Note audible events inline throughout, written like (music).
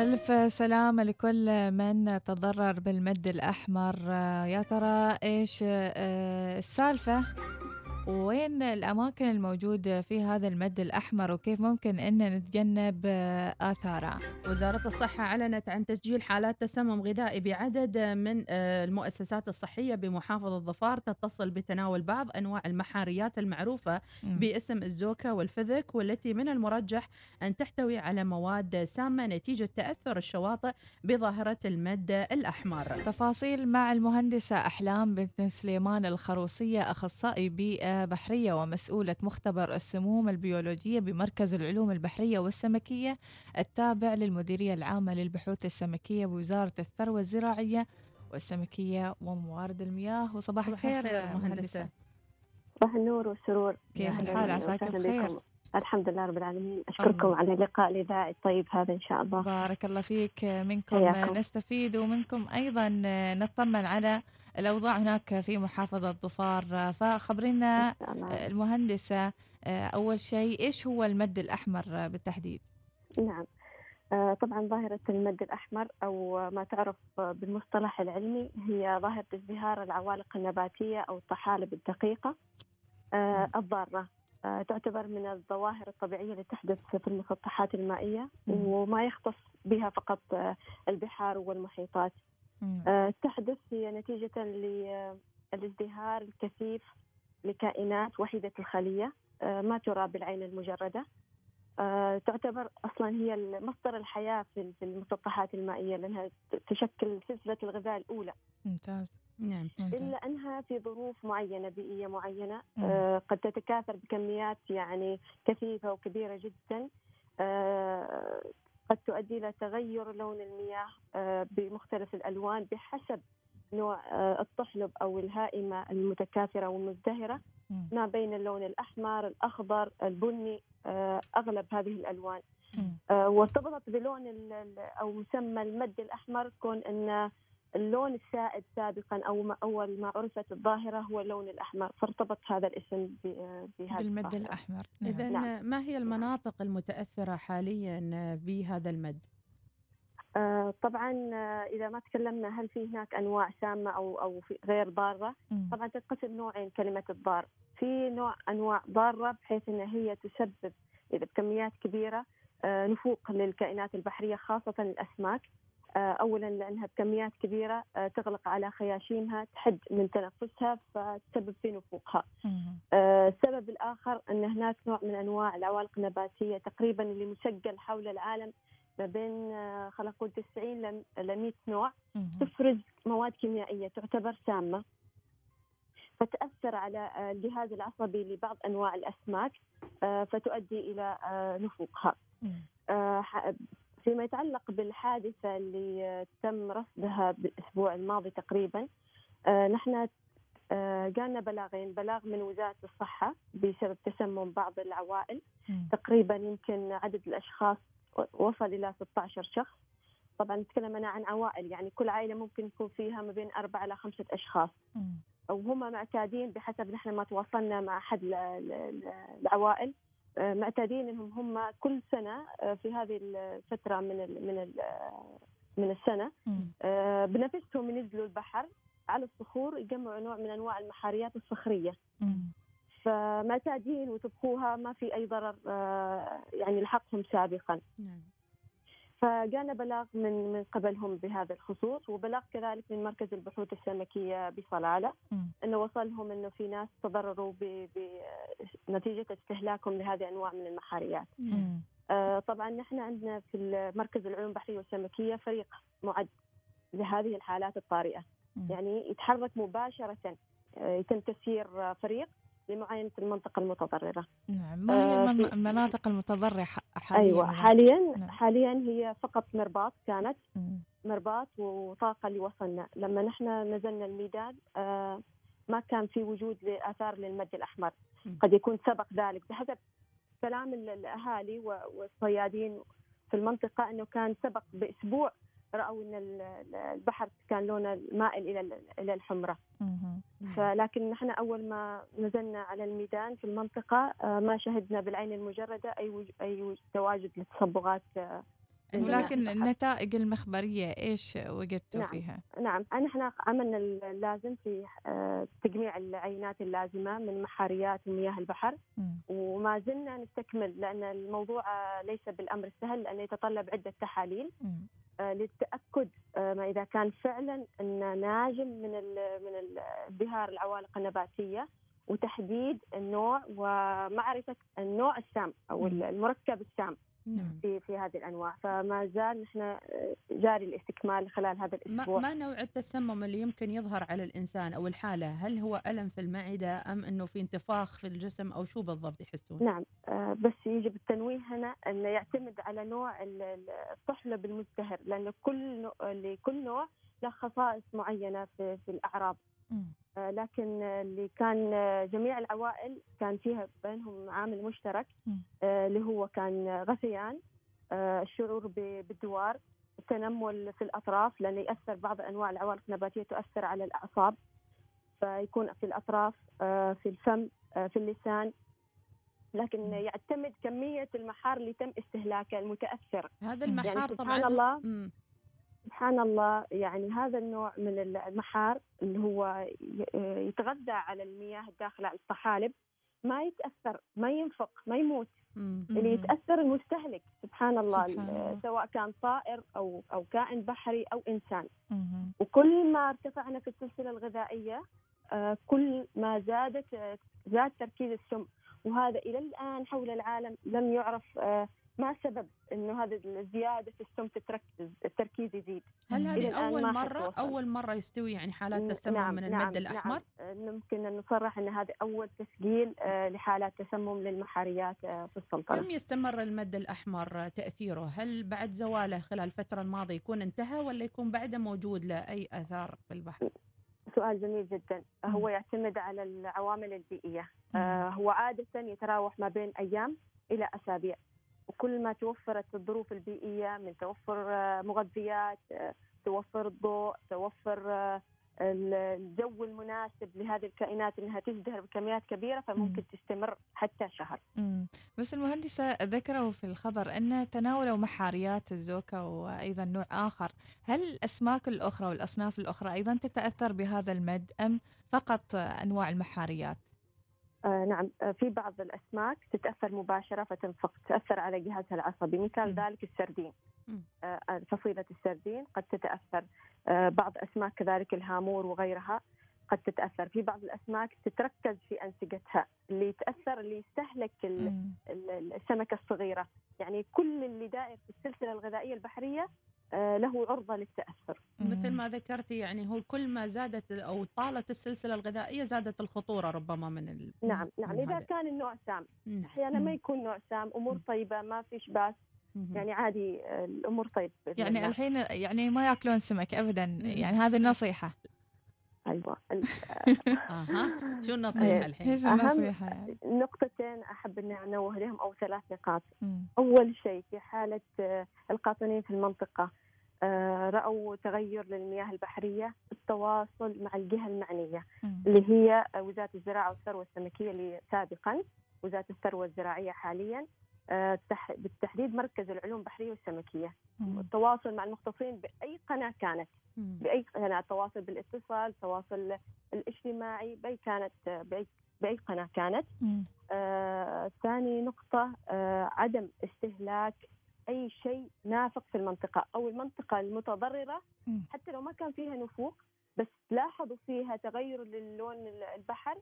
ألف سلامة لكل من تضرر بالمد الأحمر. آه، يا ترى إيش آه، السالفة؟ وين الأماكن الموجودة في هذا المد الأحمر وكيف ممكن أن نتجنب آثاره وزارة الصحة أعلنت عن تسجيل حالات تسمم غذائي بعدد من آه، المؤسسات الصحية بمحافظة ظفار تتصل بتناول بعض أنواع المحاريات المعروفة. باسم الزوكا والفذك والتي من المرجح أن تحتوي على مواد سامة نتيجة تأثر الشواطئ بظاهرة المد الأحمر تفاصيل مع المهندسة أحلام بنت سليمان الخروصية أخصائي بيئة بحرية ومسؤولة مختبر السموم البيولوجية بمركز العلوم البحرية والسمكية التابع للمديرية العامة للبحوث السمكية بوزارة الثروة الزراعية والسمكية وموارد المياه وصباح صباح الخير مهندسة مهندسة صباح النور والسرور كيف الحال؟ عساكم وسهلاً بخير. الحمد لله رب العالمين أشكركم الله. على اللقاء الإذاعي الطيب هذا إن شاء الله بارك الله فيك منكم حياكم. نستفيد ومنكم أيضا نطمن على الأوضاع هناك في محافظة ظفار فخبرينا المهندسة أول شيء إيش هو المد الأحمر بالتحديد؟ نعم. آه، طبعا ظاهرة المد الأحمر أو ما تعرف بالمصطلح العلمي هي ظاهرة ازدهار العوالق النباتية أو الطحالب الدقيقة آه، الضارة. آه، تعتبر من الظواهر الطبيعية اللي تحدث في المسطحات المائية مم. وما يختص بها فقط البحار والمحيطات. تحدث هي نتيجة للازدهار الكثيف لكائنات وحيدة الخلية آه، ما ترى بالعين المجردة. آه، تعتبر أصلا هي مصدر الحياة في المسطحات المائية لأنها تشكل سلسلة الغذاء الأولى. ممتاز. نعم. ممتاز. إلا أنها في ظروف معينة بيئية معينة مم. آه، قد تتكاثر بكميات يعني كثيفة وكبيرة جدا. آه، قد تؤدي إلى تغير لون المياه آه، بمختلف الألوان بحسب نوع آه، الطحلب أو الهائمة المتكاثرة والمزدهرة. ما بين اللون الأحمر الأخضر البني آه، أغلب هذه الألوان. وارتبطت بلون أو مسمى المد الأحمر كون أن اللون السائد سابقا أو ما أول ما عرفت الظاهرة هو اللون الأحمر فارتبط هذا الاسم ب- بهذا بالمد الظاهرة. الأحمر نعم. إذا نعم. ما هي المناطق المتأثرة حاليا بهذا المد؟ آه، طبعا آه، إذا ما تكلمنا هل في هناك أنواع سامه أو أو في غير ضارة مم. طبعا تنقسم نوعين كلمة الضار في نوع أنواع ضارة بحيث إن هي تسبب إذا بكميات كبيرة آه، نفوق للكائنات البحرية خاصة الأسماك اولا لأنها بكميات كبيرة آه، تغلق على خياشيمها تحد من تنفسها فتسبب في نفوقها. مم. آه، السبب الآخر أن هناك نوع من أنواع العوالق النباتيه تقريبا اللي مسجل حول العالم ما بين آه، خلينا نقول 90 ل 100 نوع. تفرز مواد كيميائية تعتبر سامة فتأثر على آه، الجهاز العصبي لبعض أنواع الأسماك آه، فتؤدي إلى آه، نفوقها. آه، فيما يتعلق بالحادثة اللي آه، تم رصدها بالأسبوع الماضي تقريبا آه، نحن آه، جانا بلاغين بلاغ من وزارة الصحة بسبب تسمم بعض العوائل. تقريبا يمكن عدد الأشخاص وصل إلى 16 شخص طبعا نتكلم أنا عن عوائل يعني كل عائلة ممكن يكون فيها ما بين أربعة إلى خمسة أشخاص مم. أو هم معتادين بحسب نحن ما تواصلنا مع ال- العوائل آه، معتادين إنهم هم كل سنة آه، في هذه الفترة من ال من ال من السنة. آه، بنفسهم ينزلوا البحر على الصخور يجمعوا نوع من أنواع المحاريات الصخرية. فمعتادين وطبخوها ما في أي ضرر آه، يعني لحقهم سابقا نعم فجانا بلاغ من من قبلهم بهذا الخصوص وبلاغ كذلك من مركز البحوث السمكية بصلاله. إنه وصلهم إنه في ناس تضرروا ب- بنتيجه استهلاكهم لهذه الانواع من المحاريات. آه، طبعا نحن عندنا في مركز العلوم البحرية والسمكية فريق معد لهذه الحالات الطارئة، مم. يعني يتحرك مباشرة آه، يتم تسيير فريق لمعاينه المنطقة المتضررة. نعم ما هي آه، المناطق المتضررة ح- حاليا أيوه إذا؟ حاليا نعم. حاليا هي فقط مرباط كانت مم. مرباط وطاقة اللي وصلنا لما نحن نزلنا الميدان آه، ما كان في وجود لآثار للمد الأحمر مم. قد يكون سبق ذلك بحسب كلام ال- الأهالي و- والصيادين في المنطقة أنه كان سبق بأسبوع ال- ال- البحر كان لونه مائل إلى ال- إلى الحمرة مم. فلكن نحن أول ما نزلنا على الميدان في المنطقة آه، ما شهدنا بالعين المجردة أي وج- أي وج- تواجد لتصبغات آه، ولكن النتائج المخبرية إيش وجدتوا نعم. فيها؟ نعم نحن عملنا اللازم في آه، تجميع العينات اللازمة من محاريات ومياه البحر مم. وما زلنا نستكمل لأن الموضوع ليس بالأمر السهل لأنه يتطلب عدة تحاليل. آه، للتأكد آه، ما إذا كان فعلا أن ناجم من من ازدهار العوالق النباتية وتحديد النوع ومعرفة النوع السام أو مم. المركب السام نعم. في في هذه الأنواع. فما زال نحن آه، جاري الاستكمال خلال هذا ما, الأسبوع. ما نوع التسمم اللي يمكن يظهر على الإنسان أو الحالة؟ هل هو ألم في المعدة أم أنه في انتفاخ في الجسم أو شو بالضبط يحسون؟ نعم آه، بس يجب التنويه هنا انه يعتمد على نوع ال- ال- الطحلب المزدهر لأنه كل نوع لكل نوع له خصائص معينة في, في الأعراض. لكن آه، اللي كان آه، جميع العوائل كان فيها بينهم عامل مشترك. آه، اللي هو كان غثيان الشعور بالدوار التنمل في الأطراف لأنه يأثر بعض أنواع العوالق النباتية تؤثر على الأعصاب فيكون في الأطراف في الفم في اللسان لكن. يعتمد كمية المحار اللي تم استهلاكه المتأثر هذا. المحار يعني طبعا سبحان الله مم. سبحان الله يعني هذا النوع من المحار اللي هو يتغذى على المياه الداخلة على الطحالب ما يتأثر ما ينفق ما يموت مم. اللي. يتأثر المستهلك سبحان الله سبحان الله. سواء كان طائر أو أو كائن بحري أو إنسان مم. وكل ما ارتفعنا في السلسلة الغذائية آه، كل ما زادت آه، زاد تركيز السم وهذا إلى الآن حول العالم لم يعرف آه، ما سبب إنه هذا زياده السم تتركز التركيز يزيد. هل. هذه إلى الآن أول ما مرة حد وصل. أول مرة يستوي يعني حالات تسمم نعم من نعم المد الأحمر؟ نعم آه، ممكن أن نصرح إن هذا أول تسجيل آه، لحالات تسمم للمحاريات آه، في السلطنه كم يستمر المد الأحمر تأثيره؟ هل بعد زواله خلال الفترة الماضية يكون انتهى ولا يكون بعده موجود له أي أثار في البحر؟ سؤال جميل جدا. هو يعتمد على العوامل البيئية. هو عادة يتراوح ما بين أيام إلى أسابيع. وكل ما توفرت الظروف البيئية من توفر آه، مغذيات آه، توفر الضوء توفر آه، ال- الجو المناسب لهذه الكائنات إنها تزدهر بكميات كبيرة فممكن تستمر حتى شهر. مم. بس المهندسة ذكروا في الخبر أن تناولوا محاريات الزوكا وأيضا نوع آخر هل الأسماك الأخرى والأصناف الأخرى أيضا تتأثر بهذا المد أم فقط أنواع المحاريات آه نعم آه في بعض الأسماك تتأثر مباشرة فتنفق تأثر على جهازها العصبي مثال. ذلك السردين. آه فصيلة السردين قد تتأثر آه بعض أسماك كذلك الهامور وغيرها قد تتأثر في بعض الأسماك تتركز في أنسجتها اللي يتاثر اللي يستهلك ال- مم. ال- السمكة الصغيرة يعني كل اللي دائر في السلسلة الغذائية البحرية آه له عرضة للتأثر مثل. ما ذكرتي يعني هو كل ما زادت أو طالت السلسلة الغذائية زادت الخطورة ربما من ال... نعم نعم من إذا هذا. كان النوع سام نعم. أحيانا. ما يكون نوع سام أمور. طيبة ما فيش بأس. يعني عادي آه، الأمور طيب بإذن يعني الله. الحين يعني ما يأكلون سمك أبدا يعني هذه النصيحة أيوه (laughs) أها شو (laughs) النصيحة الحين؟ إيش أهم النصيحة يعني نقطتين أحب إني أنوه لهم أو ثلاث نقاط. أول شيء في حالة آه، القاطنين في المنطقة آه، رأوا تغير للمياه البحرية التواصل مع الجهة المعنية مم. اللي هي وزارة الزراعة والثروة السمكية اللي سابقا وزارة الثروة الزراعية حاليا آه، تح- بالتحديد مركز العلوم البحرية والسمكية مم. التواصل مع المختصين بأي قناة كانت مم. بأي قناة تواصل بالاتصال تواصل الاجتماعي بأي كانت باي بأي قناة كانت. آه، ثاني نقطة آه، عدم استهلاك أي شيء نافق في المنطقة أو المنطقة المتضررة. حتى لو ما كان فيها نفوق بس لاحظوا فيها تغير للون البحر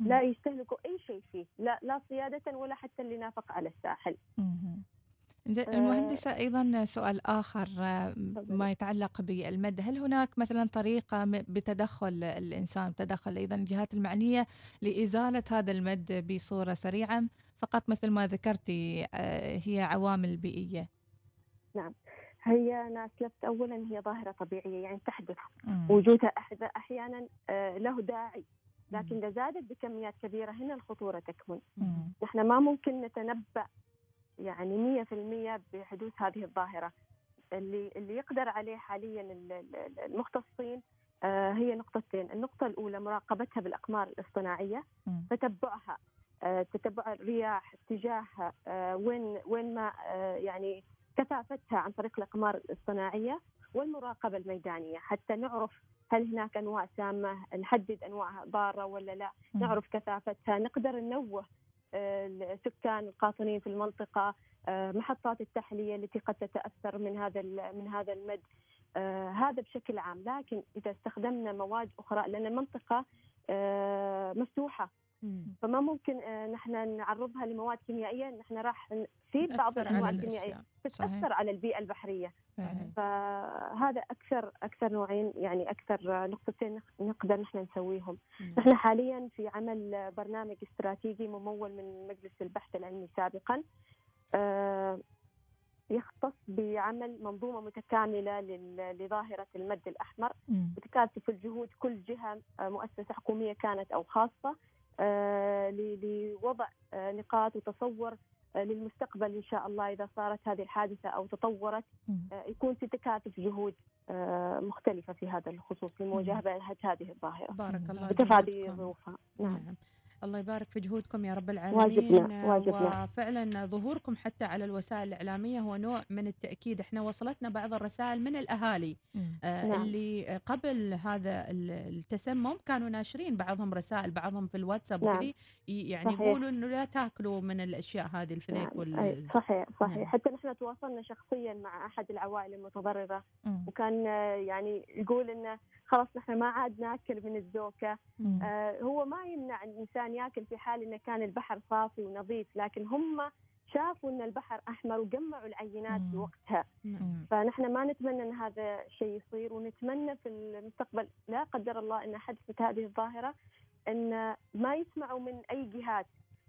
لا يستهلكوا أي شيء فيه لا لا صيادة ولا حتى اللي نافق على الساحل. آه، المهندسة أيضا سؤال آخر آه،. ما يتعلق بالمد. هل هناك مثلا طريقة بتدخل الإنسان تدخل أيضا الجهات المعنية لإزالة هذا المد بصورة سريعة؟ فقط مثل ما ذكرتي آه، هي عوامل بيئية. هي أنا أسلفت اولا هي ظاهرة طبيعية يعني تحدث. مم. وجودها أحيانا آه، له داعي. لكن إذا زادت بكميات كبيرة هنا الخطورة تكمن. مم. نحن ما ممكن نتنبأ يعني مية في المية بحدوث هذه الظاهرة. اللي اللي يقدر عليه حاليا ال- ال- المختصين آه، هي نقطتين. النقطة الأولى مراقبتها بالأقمار الاصطناعية. تتبعها. تتبع الرياح اتجاهها آه، وين وين ما آه، يعني كثافتها عن طريق الأقمار الصناعية والمراقبة الميدانية حتى نعرف هل هناك أنواع سامة نحدد أنواع ضارة ولا لا. نعرف كثافتها نقدر ننوه آه، السكان القاطنين في المنطقة آه، محطات التحلية التي قد تتأثر من هذا من هذا المد هذا بشكل عام لكن إذا استخدمنا مواد المنطقة آه، مفتوحة مم. فما ممكن آه، نحن نعرضها لمواد كيميائية نحن راح نسيب بعض الكيميائية الأشياء. تتأثر على البيئة البحرية فعلاً. فهذا أكثر أكثر نوعين يعني أكثر نقطتين نق- نقدر نحن نسويهم مم. نحن حاليا في عمل برنامج استراتيجي ممول من مجلس البحث العلمي سابقا آه، يختص بعمل منظومة متكاملة لل- لظاهرة المد الأحمر مم. بتكاتف الجهود كل جهة آه، مؤسسة حكومية كانت آه، ل- لوضع آه، نقاط وتصور آه، للمستقبل إن شاء الله إذا صارت هذه الحادثة أو تطورت. آه، يكون في تكاتف جهود آه، مختلفة في هذا الخصوص لمواجهة هذه الظاهرة بارك. الله وتفادي جهودكم. ظروفها نعم نعم الله يبارك في جهودكم يا رب العالمين واجبنا- واجبنا. وفعلا ظهوركم حتى على الوسائل الإعلامية هو نوع من التأكيد إحنا وصلتنا بعض الرسائل من الأهالي مم. آه، نعم. اللي قبل هذا ال- التسمم كانوا ناشرين بعضهم رسائل بعضهم في الواتساب نعم. وكذي يعني صحيح. يقولوا إنه لا تاكلوا من الأشياء هذه الفذيك نعم. وال صحيح صحيح نعم. حتى نحن تواصلنا شخصيا مع أحد العوائل المتضررة مم. وكان آه، يعني يقول إنه خلاص نحن ما عاد ناكل من الزوكة. آه، هو ما يمنع الإنسان ياكل في حال إنه كان البحر صافي ونظيف لكن هم شافوا إن البحر أحمر وجمعوا العينات في. وقتها. مم. فنحن ما نتمنى إن هذا الشيء يصير ونتمنى في المستقبل لا قدر الله إن حدثت هذه الظاهرة إن ما يسمعوا من أي جهات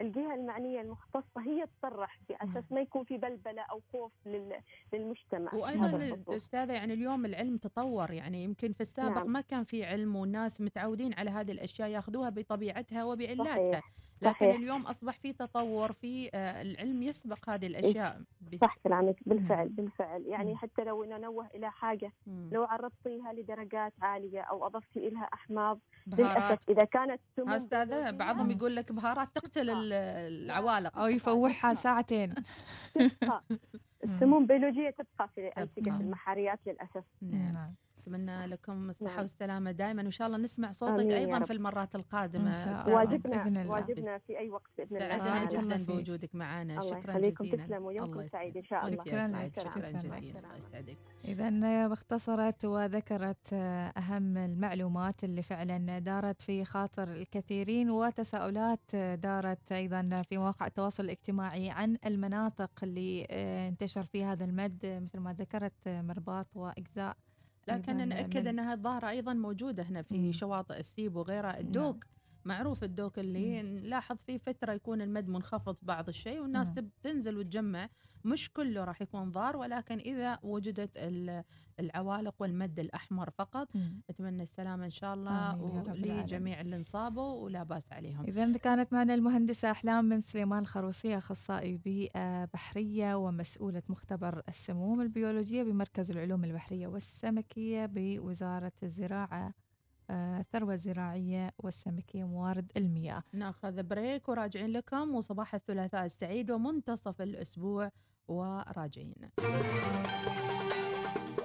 الجهة المعنية المختصة هي تصرح باساس ما يكون في بلبلة أو خوف لل- للمجتمع وأيضا. استاذه يعني اليوم العلم تطور يعني يمكن في السابق نعم. ما كان في علم والناس متعودين على هذه الأشياء يأخذوها بطبيعتها وبعلاتها صحيح لكن صحيح. اليوم أصبح في تطور في آه، العلم يسبق هذه الأشياء ب- صح كلامك بالفعل. بالفعل يعني. حتى لو ننوه إلى حاجة. لو عرضتيها لدرجات عالية أو أضفتي لها أحماض بهارات للأسف إذا كانت أستاذة بعضهم يقول لك بهارات تقتل ال- العوالق. أو يفوحها ساعتين. (laughs) السموم بيولوجية تبقى في. أنسجة المحاريات للأسف. نعم. أتمنى لكم الصحة نعم. والسلامة دائما وإن شاء الله نسمع صوتك أيضا. في المرات القادمة إن شاء الله. أستاذة. واجبنا بإذن الله. واجبنا في أي وقت بإذن الله سعدنا جدا. بوجودك معنا الله شكرا يخليكم جزيلا تسلموا يومكم سعيد إن. شاء الله شكراً لك، شكرا. جزيلا الله يسعدك إذا اختصرت وذكرت آه، أهم المعلومات اللي فعلا دارت في خاطر الكثيرين وتساؤلات آه، دارت أيضا في مواقع التواصل الاجتماعي عن المناطق اللي آه، انتشر فيها هذا المد آه، مثل ما ذكرت آه، مرباط وأجزاء لكن نأكد من- أنها الظاهرة أيضا موجودة هنا في مم. شواطئ السيب وغيرها الدوك معروف الدوك اللي نلاحظ فيه فترة يكون المد منخفض بعض الشيء والناس مم. تب تنزل وتجمع مش كله راح يكون ضار ولكن إذا وجدت ال- العوالق والمد الأحمر فقط مم. أتمنى السلامة إن شاء الله. لجميع اللي انصابوا ولا بأس عليهم إذا كانت معنا المهندسة أحلام بن سليمان الخروسية أخصائي بيئة بحرية ومسؤولة مختبر السموم البيولوجية بمركز العلوم البحرية والسمكية بوزارة الزراعة آه، الثروة الزراعية والسمكية موارد المياه ناخذ بريك وراجعين لكم وصباح الثلاثاء السعيد ومنتصف الأسبوع وراجعين.